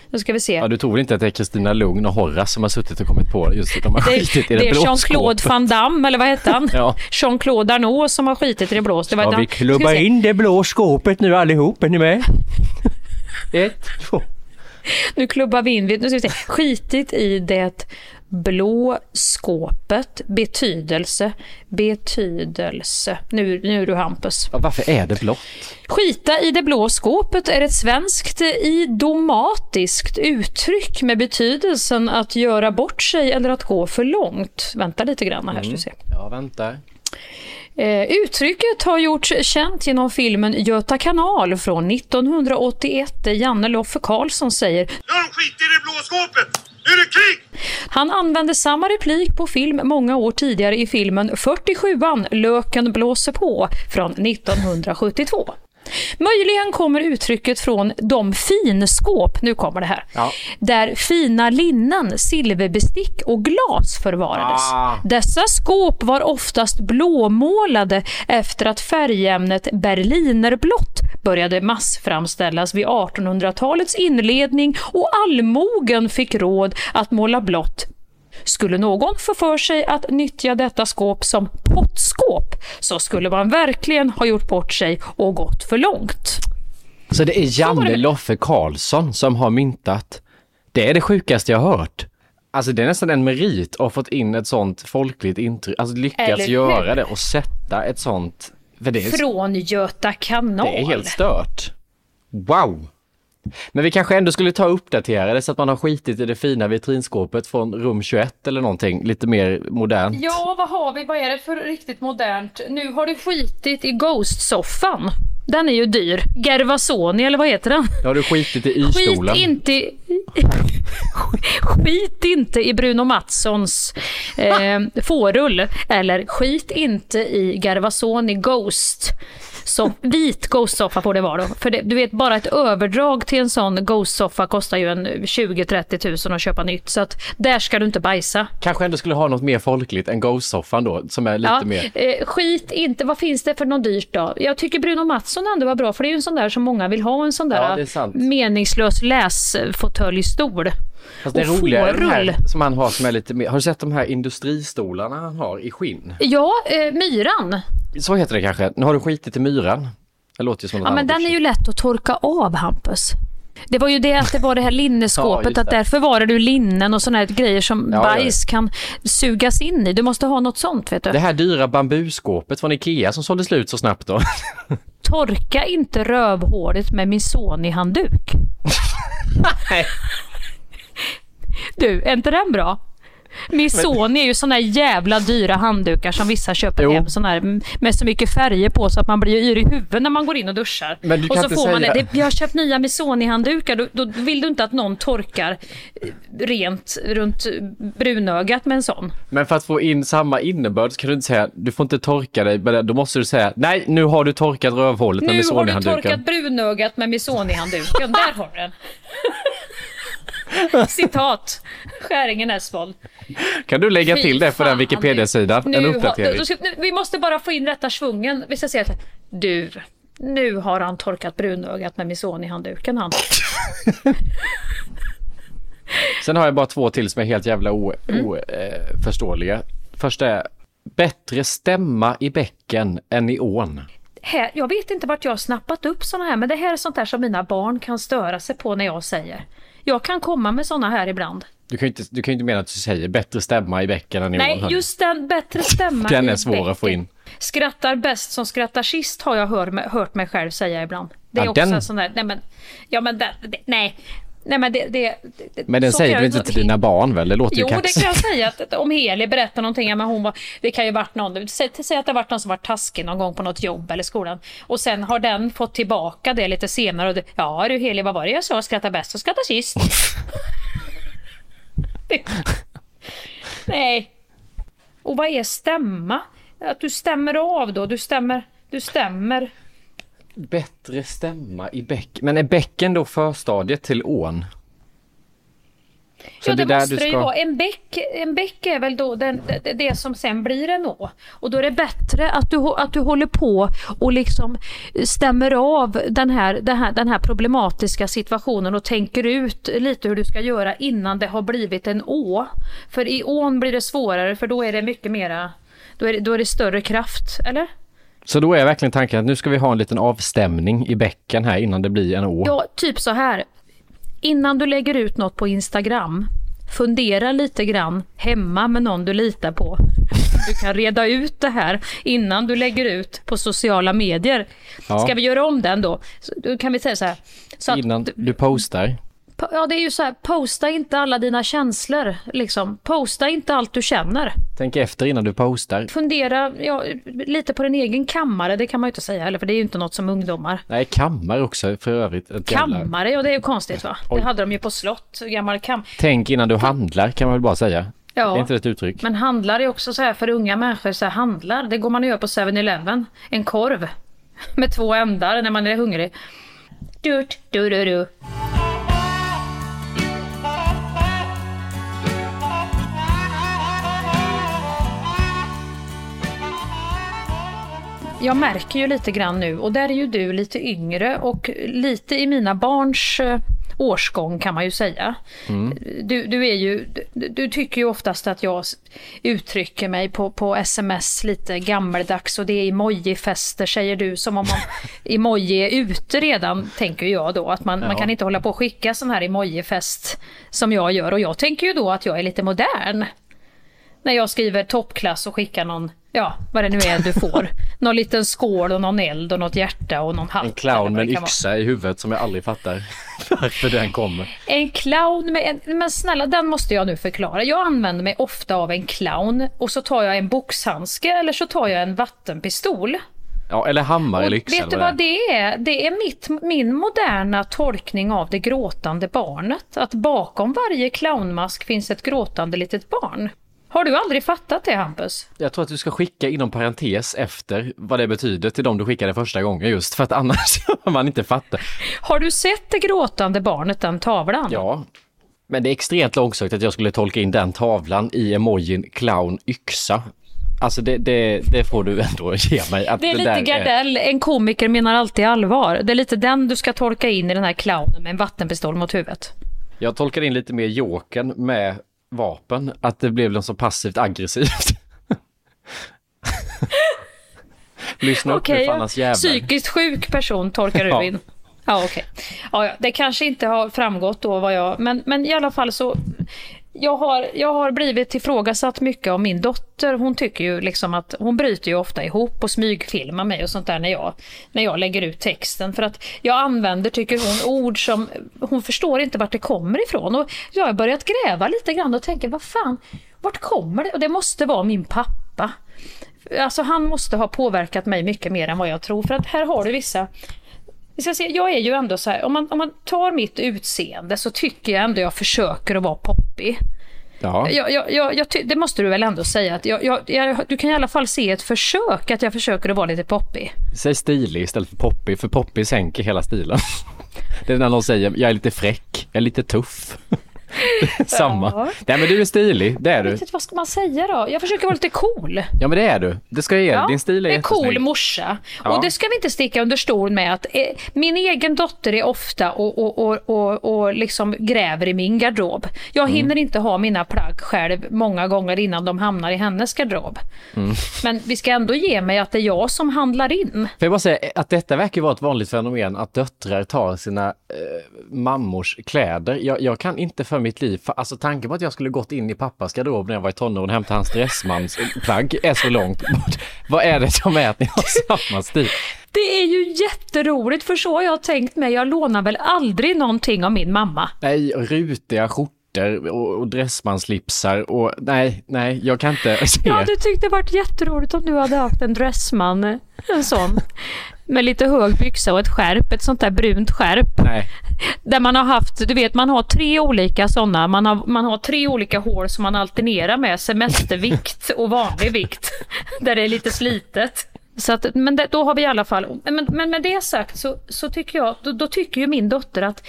Nu ska vi se. Ja, du tror inte att det är Kristina Lugn och Horace som har suttit och kommit på just att de har skitit i det det, är Jean-Claude. Van Damme, eller vad hette han? (laughs) Ja. Jean-Claude Arnault som har skitit i det blå. Det var Ja, vi klubbar in det blå skåpet nu allihop, är ni med? (laughs) Ett, två. Nu klubbar vi in. Nu ska vi se. Skitit i det blå skåpet. Betydelse. Betydelse. Nu, nu är du Hampus. Ja, varför är det blått? Skita i det blå skåpet är ett svenskt idomatiskt uttryck med betydelsen att göra bort sig eller att gå för långt. Vänta lite grann här ska vi se. Ja, vänta. Eh, uttrycket har gjorts känt genom filmen Göta kanal från 1981 där Janne Loffe Karlsson säger de skit i det blå skåpet! Nu är det krig! Han använde samma replik på film många år tidigare i filmen 47an Löken blåser på från 1972. Möjligen kommer uttrycket från de finskåp, nu kommer det här, Ja. där fina linnen, silverbestick och glas förvarades. Ah. Dessa skåp var oftast blåmålade efter att färgämnet berlinerblått började massframställas vid 1800-talets inledning och allmogen fick råd att måla blått Skulle någon få för sig att nyttja detta skåp som pottskåp så skulle man verkligen ha gjort bort sig och gått för långt. Så det är Janne Loffe Karlsson som har myntat. Det är det sjukaste jag har hört. Alltså det är nästan en merit att ha fått in ett sånt folkligt intryck, alltså lyckas göra det och sätta ett sånt. För det är, Från Göta kanal. det är helt stört. Wow! Men vi kanske ändå skulle ta och uppdatera det så att man har skitit i det fina vitrinskåpet från rum 21 eller någonting, lite mer modernt. Ja, vad har vi? Vad är det för riktigt modernt? Nu har du skitit i Ghost-soffan. Den är ju dyr. Gervasoni eller vad heter den? Har du skitit i Skit Y-stolen. inte, i- (laughs) skit inte i Bruno Mattssons eh, fårull. Eller skit inte i Gervasoni Ghost. Så vit Ghost-soffa får det vara då. För det, du vet, bara ett överdrag till en sån Ghost-soffa kostar ju en 20-30 tusen att köpa nytt. Så att där ska du inte bajsa. Kanske ändå skulle ha något mer folkligt än Ghost-soffan då, som är lite Ja, mer... eh, skit inte, vad finns det för något dyrt då? Jag tycker Bruno Mattsson ändå var bra för det är ju en sån där som många vill ha, en sån Ja, där är sant. meningslös läsfåtöljstol. Fast det och roliga är de här som han har som är lite mer, har du sett de här industristolarna han har i skinn? Ja, eh, myran. Så heter det kanske. Nu har du skitit i myran. Det låter ju som något Ja, men den är ju lätt att torka av Hampus. Det var ju det att det var det här (laughs) Ja, linneskåpet, just att var det du linnen och här grejer som Ja, ja. bajs kan sugas in i. Du måste ha något sånt vet du. Det här dyra bambuskåpet från Ikea som sålde slut så snabbt då. (laughs) Torka inte rövhålet med Missoni-handduk. (laughs) Du, är inte den bra? Missoni är ju såna jävla dyra handdukar som vissa köper Jo. hem. Såna här med så mycket färger på så att man blir yr i huvudet när man går in och duschar. Men du och kan så inte får man säga- det. Jag har köpt nya Missoni-handdukar. Då, då vill du inte att någon torkar eh, rent runt brunögat med en sån. Men för att få in samma innebörd så kan du inte säga du får inte torka dig, men då måste du säga nej nu har du torkat rövhålet med Nu har du Missoni-handduken. torkat brunögat med Missoni-handduken. Där har du den. (laughs) (laughs) Citat. Skäringen Esvold. Kan du lägga Fy till det på den. Wikipedia-sidan? Nu En har- uppdatering. ska, nu, vi måste bara få in rätta svungen. Vi ska säga att du, nu har han torkat brunögat med Missoni-handduken han. (laughs) Sen har jag bara två till som är helt jävla Mm. oförståeliga. Första är bättre stämma i bäcken än i ån. Här, jag vet inte vart jag har snappat upp såna här, men det här är sånt där som mina barn kan störa sig på när jag säger. Jag kan komma med såna här ibland. Du kan ju inte, du kan inte mena att du säger bättre stämma i bäcken än i ån. Nej, hörni. just den bättre stämma (laughs) Den är svår att få in. Skrattar bäst som skrattar sist har jag hör, hört mig själv säga ibland. Det är Ja, också den- en sån där, nej men, ja men det, det, nej. Nej men det, det, det Men den säger du inte till dina barn väl? Det låter Jo, ju det kaxigt. kan jag säga. Att, om Heli berättar någonting, men hon var, det kan ju varit någon, säg, säg att det varit någon som varit taskig någon gång på något jobb eller skolan. Och sen har den fått tillbaka det lite senare. Och det, ja du Heli, vad var det jag sa? Skratta bäst och skratta sist. Det- (laughs) Nej. Och vad är stämma? Att du stämmer av då? Du stämmer, du stämmer. Bättre stämma i bäck. Men är bäcken då förstadiet till ån? Så ja, det, där måste det ju ska- vara. En bäck, en bäck är väl då den, det, det som sen blir en å. Och då är det bättre att du, att du håller på och liksom stämmer av den här, den, här, den här problematiska situationen och tänker ut lite hur du ska göra innan det har blivit en å. För i ån blir det svårare för då är det mycket mera, då är det, då är det större kraft, eller? Så då är verkligen tanken att nu ska vi ha en liten avstämning i bäcken här innan det blir en å. Ja, typ så här. Innan du lägger ut något på Instagram, fundera lite grann hemma med någon du litar på. Du kan reda ut det här innan du lägger ut på sociala medier. Ja. Ska vi göra om den då? Då kan vi säga så här. Så att, Innan du postar. Ja, det är ju så här, posta inte alla dina känslor. Liksom. Posta inte allt du känner. Tänk efter innan du postar. Fundera ja, lite på din egen kammare, det kan man ju inte säga heller, för det är ju inte något som ungdomar Nej, kammare också för övrigt. Kammare, ja det är ju konstigt va? Oj. Det hade de ju på slott, gammal kam. Tänk innan du handlar kan man väl bara säga. Ja. Är inte det ett uttryck? Men handlar är också så här för unga människor, så här handlar, det går man och gör på 7-Eleven. En korv (laughs) med två ändar när man är hungrig. Du, du, du, du. Jag märker ju lite grann nu och där är ju du lite yngre och lite i mina barns eh, årsgång kan man ju säga. Mm. Du, du, är ju, du, du tycker ju oftast att jag uttrycker mig på, på sms lite gammeldags och det är emoji-fester säger du som om man, (laughs) emoji är ute redan tänker jag då. Att man, man Ja. kan inte hålla på och skicka sån här emoji-fest som jag gör och jag tänker ju då att jag är lite modern. När jag skriver toppklass och skickar någon, ja vad det nu är du får. (laughs) någon liten skål och någon eld och något hjärta och någon hatt. En clown med en kan vara. yxa i huvudet som jag aldrig fattar (laughs) varför den kommer. En clown med en, men snälla den måste jag nu förklara. Jag använder mig ofta av en clown och så tar jag en boxhandske eller så tar jag en vattenpistol. Ja, eller hammare eller yxa. vet du vad det är? Det är mitt, min moderna tolkning av det gråtande barnet. Att bakom varje clownmask finns ett gråtande litet barn. Har du aldrig fattat det Hampus? Jag tror att du ska skicka inom parentes efter vad det betyder till de du skickade första gången just för att annars (laughs) har man inte fattar. Har du sett det gråtande barnet, den tavlan? Ja, men det är extremt långsökt att jag skulle tolka in den tavlan i emojin clown yxa. Alltså det, det, det får du ändå (laughs) ge mig. Att Det är lite där Gardell, en komiker menar alltid allvar. Det är lite den du ska tolka in i den här clownen med en vattenpistol mot huvudet. Jag tolkar in lite mer jokern med vapen, att det blev så passivt aggressivt. (laughs) Lyssna upp nu Okej, för annars jävlar. psykiskt sjuk person tolkar du in. Ja, okej. Ja, ja, det kanske inte har framgått då vad jag... Men, men i alla fall så... Jag har, jag har blivit ifrågasatt mycket av min dotter. Hon tycker ju liksom att hon bryter ju ofta ihop och smygfilmar mig och sånt där när jag, när jag lägger ut texten. För att jag använder, tycker hon, ord som hon förstår inte vart det kommer ifrån. Och jag har börjat gräva lite grann och tänker, vad fan, vart kommer det? Och det måste vara min pappa. Alltså han måste ha påverkat mig mycket mer än vad jag tror. För att här har du vissa vi ska se, jag är ju ändå så här, om man, om man tar mitt utseende så tycker jag ändå jag försöker att vara poppig. Ja. Jag, jag, jag, jag, det måste du väl ändå säga, att du kan i alla fall se ett försök att jag försöker att vara lite poppig. Säg stilig istället för poppig, för poppig sänker hela stilen. (laughs) Det är när någon säger jag är lite fräck, jag är lite tuff. (laughs) Samma. Ja. Nej men du är stilig, det är du. inte, vad ska man säga då? Jag försöker vara lite cool. Ja men det är du. Det ska jag ge dig. Din stil är en cool morsa. Ja. Och det ska vi inte sticka under stol med att eh, min egen dotter är ofta och, och, och, och, och liksom gräver i min garderob. Jag Mm. hinner inte ha mina plagg själv många gånger innan de hamnar i hennes garderob. Mm. Men vi ska ändå ge mig att det är jag som handlar in. Får jag bara säga att detta verkar vara ett vanligt fenomen att döttrar tar sina eh, mammors kläder. Jag, jag kan inte för mitt liv, alltså tanken på att jag skulle gått in i pappas garderob när jag var i tonåren och hämtat hans dressmans plagg är så långt bort. Vad är det som är att ni har samma stil? Det är ju jätteroligt för så har jag tänkt mig. Jag lånar väl aldrig någonting av min mamma. Nej, rutiga skjortor och, och dressmanslipsar och nej, nej, jag kan inte se. Ja, du tyckte det varit jätteroligt om du hade haft en dressman, en sån. Med lite hög byxa och ett skärp, ett sånt där brunt skärp. Nej. (laughs) Där man har haft, du vet man har tre olika sådana, man har, man har tre olika hår som man alternerar med semestervikt (laughs) och vanlig vikt. Där det är lite slitet. Så att, men det, då har vi i alla fall, men, men med det sagt så, så tycker jag, då, då tycker ju min dotter att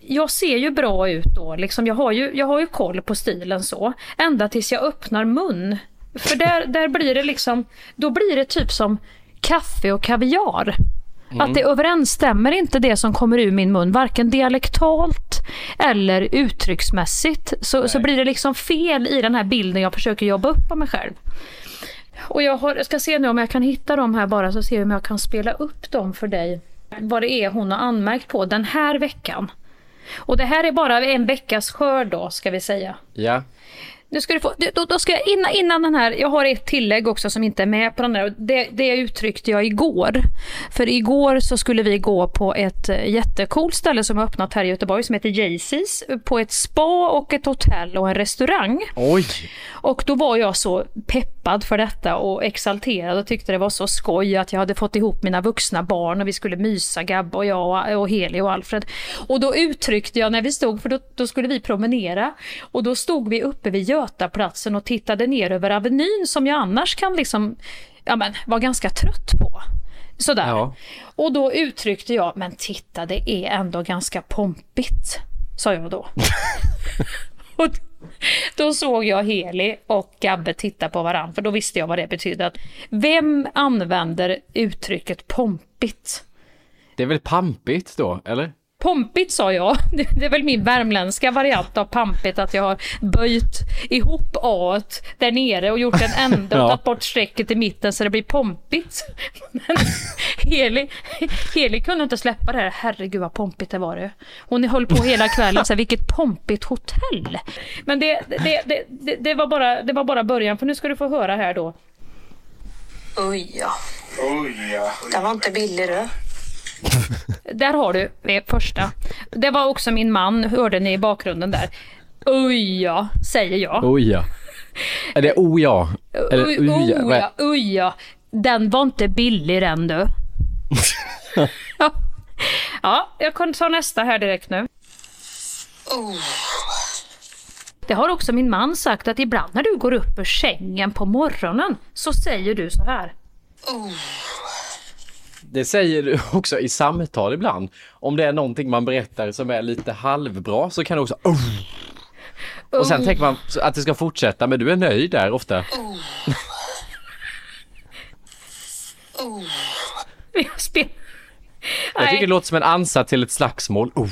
jag ser ju bra ut då, liksom, jag, har ju, jag har ju koll på stilen så. Ända tills jag öppnar mun. För där, där blir det liksom, då blir det typ som kaffe och kaviar. Mm. Att det överensstämmer inte det som kommer ur min mun, varken dialektalt eller uttrycksmässigt. Så, så blir det liksom fel i den här bilden jag försöker jobba upp av mig själv. Och jag, har, jag ska se nu om jag kan hitta dem här bara, så ser vi om jag kan spela upp dem för dig. Vad det är hon har anmärkt på den här veckan. Och det här är bara en veckas skörd då, ska vi säga. Ja. Nu ska du få, då, då ska jag, innan, innan den här, jag har ett tillägg också som inte är med på den där. Det, det uttryckte jag igår. För igår så skulle vi gå på ett eh, jättecoolt ställe som har öppnat här i Göteborg som heter Jaycees. På ett spa och ett hotell och en restaurang. Oj! Och då var jag så peppad för detta och exalterad och tyckte det var så skoj att jag hade fått ihop mina vuxna barn och vi skulle mysa, Gabbe och jag och- Heli och Alfred. Och då uttryckte jag när vi stod, för då, då skulle vi promenera, och då stod vi uppe vid Götaplatsen och tittade ner över Avenyn som jag annars kan liksom, ja men, vara ganska trött på. Sådär. Ja. Och då uttryckte jag, men titta det är ändå ganska pompigt, sa jag då. (laughs) och (laughs) då såg jag Heli och Gabbe titta på varandra, för då visste jag vad det betydde. Att vem använder uttrycket pompigt? Det är väl pampigt då, eller? Pompigt sa jag. (laughs) Det, är väl min värmländska variant av pampigt att jag har böjt ihop A där nere och gjort en ände och (laughs) Ja. tagit bort strecket i mitten så det blir pompigt. (laughs) Men Heli, Heli kunde inte släppa det här. Herregud vad pompigt det var det. Hon höll på hela kvällen så här, vilket pompigt hotell. Men det, det, det, det, det, var bara, det var bara början för nu ska du få höra här då. Oj ja. Den var inte billig du. (laughs) Där har du det första. Det var också min man, hörde ni i bakgrunden där. Oj ja, säger jag. Oj ja. Är det o ja? Eller Oj, u ja? oj, Vad är- ja, oj ja. Den var inte billig den du. ja. (laughs) ja, jag kan ta nästa här direkt nu. Det har också min man sagt att ibland när du går upp ur sängen på morgonen så säger du så här. Det säger du (laughs) också i samtal ibland. Om det är någonting man berättar som är lite halvbra så kan du också oh. Och sen Oh. tänker man att det ska fortsätta men du är nöjd där ofta. Vi spel- Jag tycker det låter som en ansats till ett slagsmål. Oh,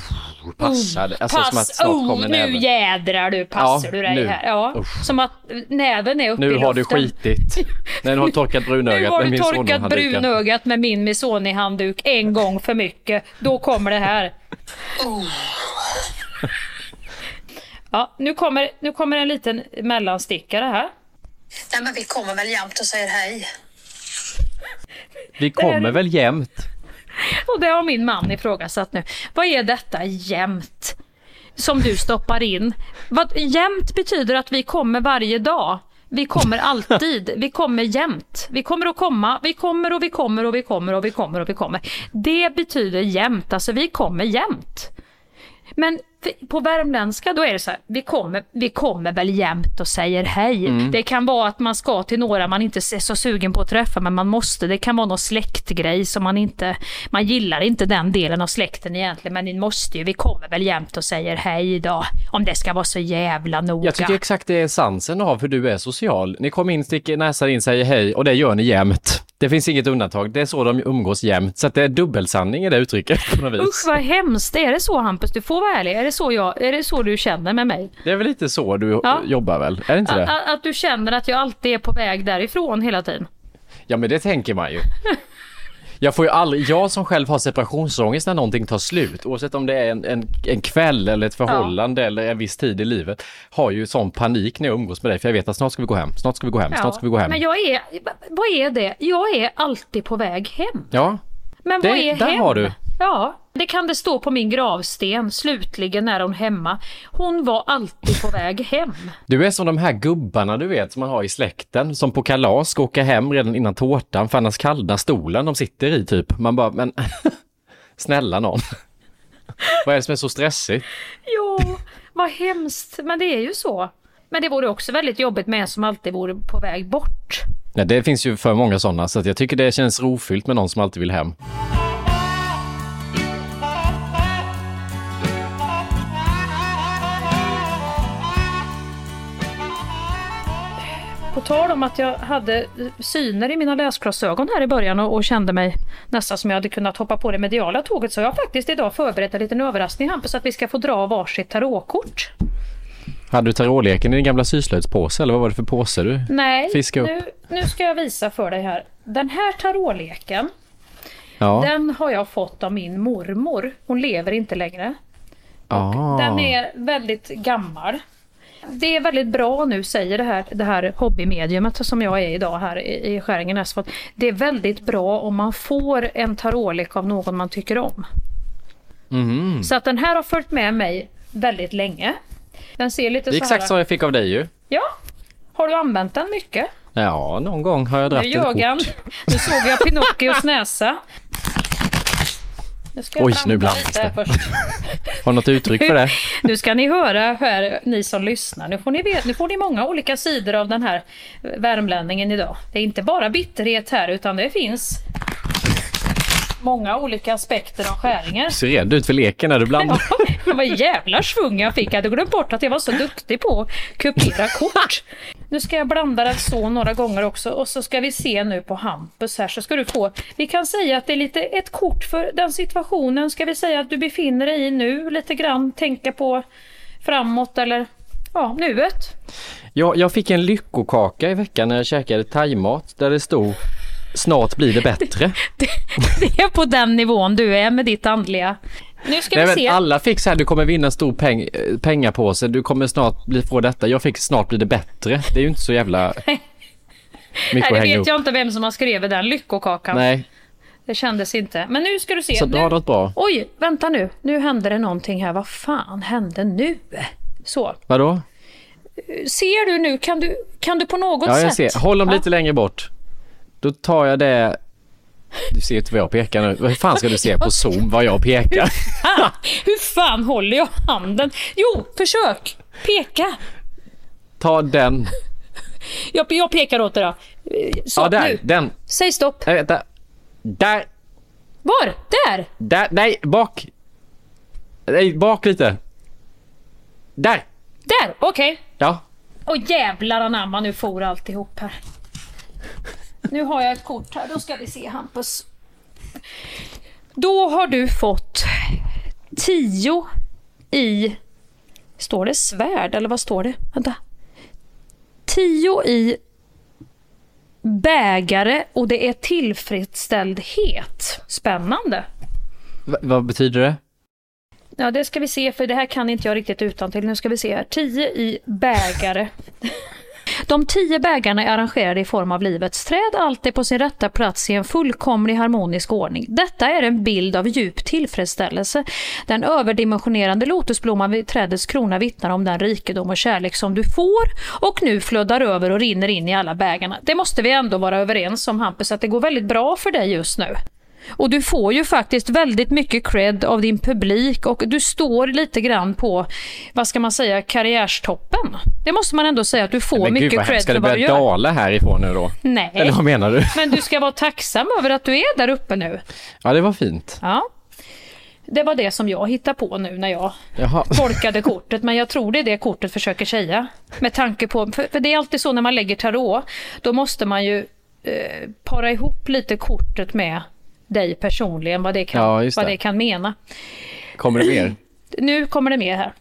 passar. Alltså Pass, som att snart oh, kommer nu jädrar du passar Ja, du dig nu. här. Ja, Usch. som att näven är uppe Nu i har du luften. skitit. Nej, nu har du torkat (laughs) Nu brunögat har med du min torkat Sony-handdukar. brunögat med min Missoni-handduk en gång för mycket. Då kommer det här. Ja, nu kommer, nu kommer en liten mellanstickare här. Nej men vi kommer väl jämt och säger hej. Vi kommer väl jämt. Och det har min man ifrågasatt nu. Vad är detta jämt? Som du stoppar in. Vad, jämt betyder att vi kommer varje dag. Vi kommer alltid. Vi kommer jämt. Vi kommer att komma. Vi kommer och vi kommer och vi kommer och vi kommer och vi kommer. Det betyder jämt. Alltså vi kommer jämt. Men på värmländska då är det så här, vi kommer, vi kommer väl jämt och säger hej. Mm. Det kan vara att man ska till några man inte är så sugen på att träffa men man måste. Det kan vara någon släktgrej som man inte, man gillar inte den delen av släkten egentligen men ni måste ju, vi kommer väl jämt och säger hej då. Om det ska vara så jävla noga. Jag tycker exakt det är essensen av hur du är social. Ni kommer in, sticker näsan in, säger hej och det gör ni jämt. Det finns inget undantag. Det är så de umgås jämt. Så att det är dubbelsanning i det uttrycket på något vis. Usch vad hemskt, är det så Hampus? Du får vara ärlig, är det så, jag, är det så du känner med mig? Det är väl lite så du Ja. jobbar väl? Är det inte det? Att, att du känner att jag alltid är på väg därifrån hela tiden? Ja, men det tänker man ju. (laughs) Jag får ju aldrig, jag som själv har separationsångest när någonting tar slut, oavsett om det är en, en, en kväll eller ett förhållande eller en viss tid i livet, har ju sån panik när jag umgås med dig, för jag vet att snart ska vi gå hem, snart ska vi gå hem, snart ska vi gå hem. Men jag är, vad är det? Jag är alltid på väg hem. Ja, Men Det- vad är där hem? har du. Ja, det kan det stå på min gravsten. Slutligen är hon hemma. Hon var alltid på väg hem. du är som de här gubbarna du vet som man har i släkten, som på kalas ska åka hem redan innan tårtan, för annars kallnar stolen de sitter i typ. Man bara, men (laughs) snälla någon. Vad är det som är så stressigt? Jo, vad hemskt. Men det är ju så. Men det vore också väldigt jobbigt med en som alltid vore på väg bort. Ja, det finns ju för många sådana, så att jag tycker det känns rofyllt med någon som alltid vill hem. På tal om att jag hade syner i mina läsglasögon här i början och, och kände mig nästan som jag hade kunnat hoppa på det mediala tåget så har jag faktiskt idag förberett en liten överraskning Hampus att vi ska få dra varsitt tarotkort. Hade du tarotleken i din gamla syslöjdspåse eller vad var det för påse du Nej, fiskade upp? nu, nu ska jag visa för dig här. Den här tarotleken, Ja. den har jag fått av min mormor. Hon lever inte längre. Ah. Den är väldigt gammal. Det är väldigt bra nu, säger det här, det här hobbymediumet som jag är idag här i, i Skäringen Asfalt. Det är väldigt bra om man får en tarotlek av någon man tycker om. Mhm. Så att den här har följt med mig väldigt länge. Den ser lite Det är så exakt här... som jag fick av dig ju. Ja. Har du använt den mycket? Ja, någon gång har jag dragit ett kort. Nu såg jag Pinocchios näsa. Nu ska Oj, nu blanda blandas det. (laughs) Har något uttryck för det? (laughs) Nu ska ni höra här, ni som lyssnar. Nu får ni, nu får ni många olika sidor av den här värmlänningen idag. Det är inte bara bitterhet här, utan det finns många olika aspekter av skäringar. Ser rädd ut för leken när du blandar. (laughs) Det var jävla svung jag fick. Jag hade glömt bort att jag var så duktig på att kupera kort. Nu ska jag blanda den så några gånger också och så ska vi se nu på Hampus här så ska du få. Vi kan säga att det är lite ett kort för den situationen ska vi säga att du befinner dig i nu lite grann. Tänka på framåt eller ja, nuet. Jag, jag fick en lyckokaka i veckan när jag käkade thaimat där det stod Snart blir det bättre. (laughs) Det, det är på den nivån du är med ditt andliga. Nu ska Nej, vi se. alla fick så här, du kommer vinna en stor peng, eh, pengapåse, du kommer snart bli, få detta. Jag fick snart blir det bättre. Det är ju inte så jävla (laughs) mycket Nej, det vet upp. jag inte vem som har skrivit den lyckokakan. Nej, Det kändes inte. Men nu ska du se. så nu... har något bra. Oj, vänta nu. Nu händer det någonting här. Vad fan hände nu? Så. Vadå? Ser du nu? Kan du, kan du på något Ja, jag sätt? ser. Håll dem Ja. lite längre bort. Då tar jag det... Du ser inte vad jag pekar nu. Hur fan ska du se på (laughs) Zoom vad jag pekar? (laughs) Hur fan håller jag handen? Jo, försök! Peka! Ta den. Jag, jag pekar åt dig då. Så, ja, där. nu. Den. Säg stopp. Nej, vänta. Där. Var? Där! Där. Nej, bak. Nej, bak lite. Där. Där, okej. Ja. Åh jävlar anamma, nu for alltihop här. Nu har jag ett kort här, då ska vi se Hampus. Då har du fått 10 i... Står det svärd eller vad står det? Vänta. 10 i bägare och det är tillfredsställdhet. Spännande. V- vad betyder det? Ja, det ska vi se, för det här kan inte jag riktigt utan till. Nu ska vi se här. 10 i bägare. De tio bägarna är arrangerade i form av livets träd, alltid på sin rätta plats i en fullkomlig harmonisk ordning. Detta är en bild av djup tillfredsställelse. Den överdimensionerande lotusblomman vid trädets krona vittnar om den rikedom och kärlek som du får och nu flödar över och rinner in i alla bägarna. Det måste vi ändå vara överens om Hampus, att det går väldigt bra för dig just nu. Och du får ju faktiskt väldigt mycket cred av din publik och du står lite grann på, vad ska man säga, karriärstoppen. Det måste man ändå säga att du får Men gud mycket vad cred. Ska för det vad du börja gör. dala härifrån nu då? Nej. Eller vad menar du? (laughs) Men du ska vara tacksam över att du är där uppe nu. Ja, det var fint. Ja. Det var det som jag hittade på nu när jag Jaha. (laughs) tolkade kortet, men jag tror det är det kortet försöker säga. Med tanke på, för, för det är alltid så när man lägger tarot, då måste man ju eh, para ihop lite kortet med dig personligen, vad det kan, Ja, just vad det. det kan mena. Kommer det mer? (clears throat) Nu kommer det mer här.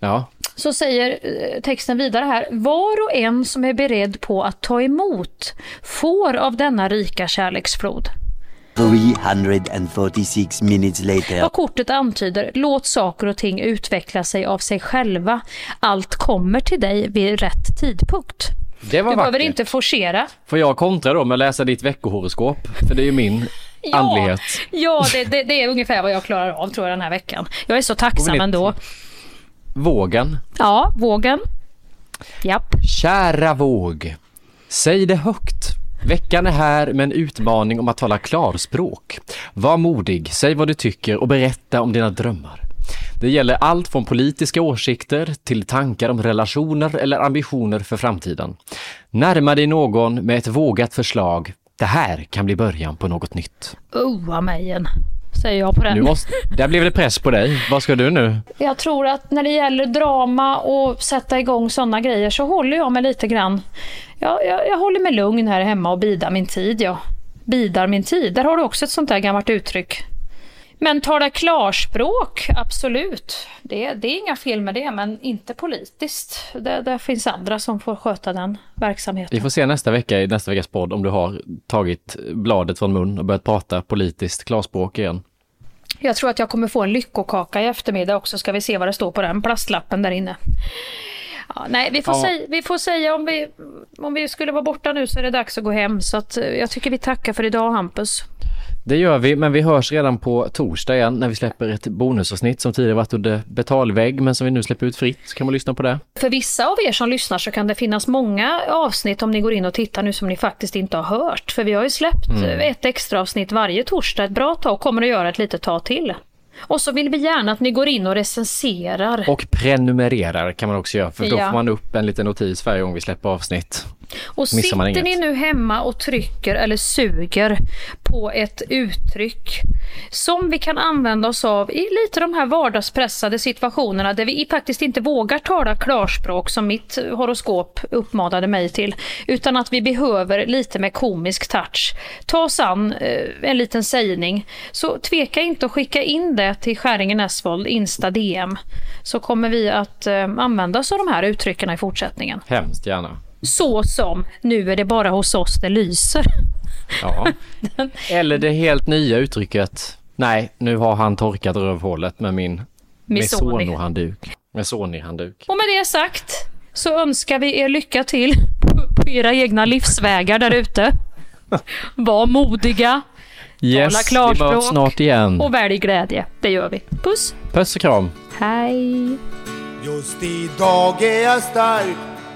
Ja. Så säger eh, texten vidare här. Var och en som är beredd på att ta emot får av denna rika kärleksflod. 346 minutes later. Vad kortet antyder, låt saker och ting utveckla sig av sig själva. Allt kommer till dig vid rätt tidpunkt. Det var du behöver vackert. inte forcera. Får jag kontra då med att läsa ditt veckohoroskop? För det är ju min. Andlighet. Ja, det, det, det är ungefär vad jag klarar av tror jag den här veckan. Jag är så tacksam ändå. Vågen. Ja, vågen. Japp. Kära våg. Säg det högt. Veckan är här med en utmaning om att tala klarspråk. Var modig, säg vad du tycker och berätta om dina drömmar. Det gäller allt från politiska åsikter till tankar om relationer eller ambitioner för framtiden. Närma dig någon med ett vågat förslag. Det här kan bli början på något nytt. Oa mig en, säger jag på den. Nu måste, där blev det press på dig. Vad ska du nu? Jag tror att när det gäller drama och sätta igång sådana grejer så håller jag mig lite grann. Jag, jag, jag håller mig lugn här hemma och bidar min tid. Ja. Bidar min tid. Där har du också ett sånt där gammalt uttryck. Men tala klarspråk, absolut. Det, det är inga fel med det, men inte politiskt. Det, det finns andra som får sköta den verksamheten. Vi får se nästa vecka i nästa veckas podd om du har tagit bladet från mun och börjat prata politiskt klarspråk igen. Jag tror att jag kommer få en lyckokaka i eftermiddag också, ska vi se vad det står på den plastlappen där inne. Ja, nej, vi får, Ja. säga, vi får säga om vi, om vi skulle vara borta nu så är det dags att gå hem. Så att, eh, jag tycker vi tackar för idag Hampus. Det gör vi, men vi hörs redan på torsdag igen när vi släpper ett bonusavsnitt som tidigare varit under betalvägg men som vi nu släpper ut fritt. Så kan man lyssna på det. För vissa av er som lyssnar så kan det finnas många avsnitt om ni går in och tittar nu som ni faktiskt inte har hört. För vi har ju släppt Mm. ett extra avsnitt varje torsdag ett bra tag och kommer att göra ett litet tag till. Och så vill vi gärna att ni går in och recenserar. Och prenumererar kan man också göra för då Ja. får man upp en liten notis varje gång vi släpper avsnitt. Och sitter inget. ni nu hemma och trycker eller suger på ett uttryck som vi kan använda oss av i lite de här vardagspressade situationerna där vi faktiskt inte vågar tala klarspråk som mitt horoskop uppmanade mig till, utan att vi behöver lite med komisk touch ta oss an eh, en liten sägning, så tveka inte att skicka in det till Skäringen Esvold Insta DM, så kommer vi att eh, använda oss av de här uttrycken i fortsättningen. Hemskt gärna. Så som nu är det bara hos oss det lyser. Ja. (laughs) Eller det helt nya uttrycket, nej, nu har han torkat rövhålet med min Missoni. Mesono-handduk. Mesoni-handduk. Och med det sagt så önskar vi er lycka till på- på era egna livsvägar där ute. (laughs) Var modiga, Yes, vi klarspråk. möts snart igen. och välj glädje. Det gör vi. Puss! Puss och kram. Hej! Just idag är jag stark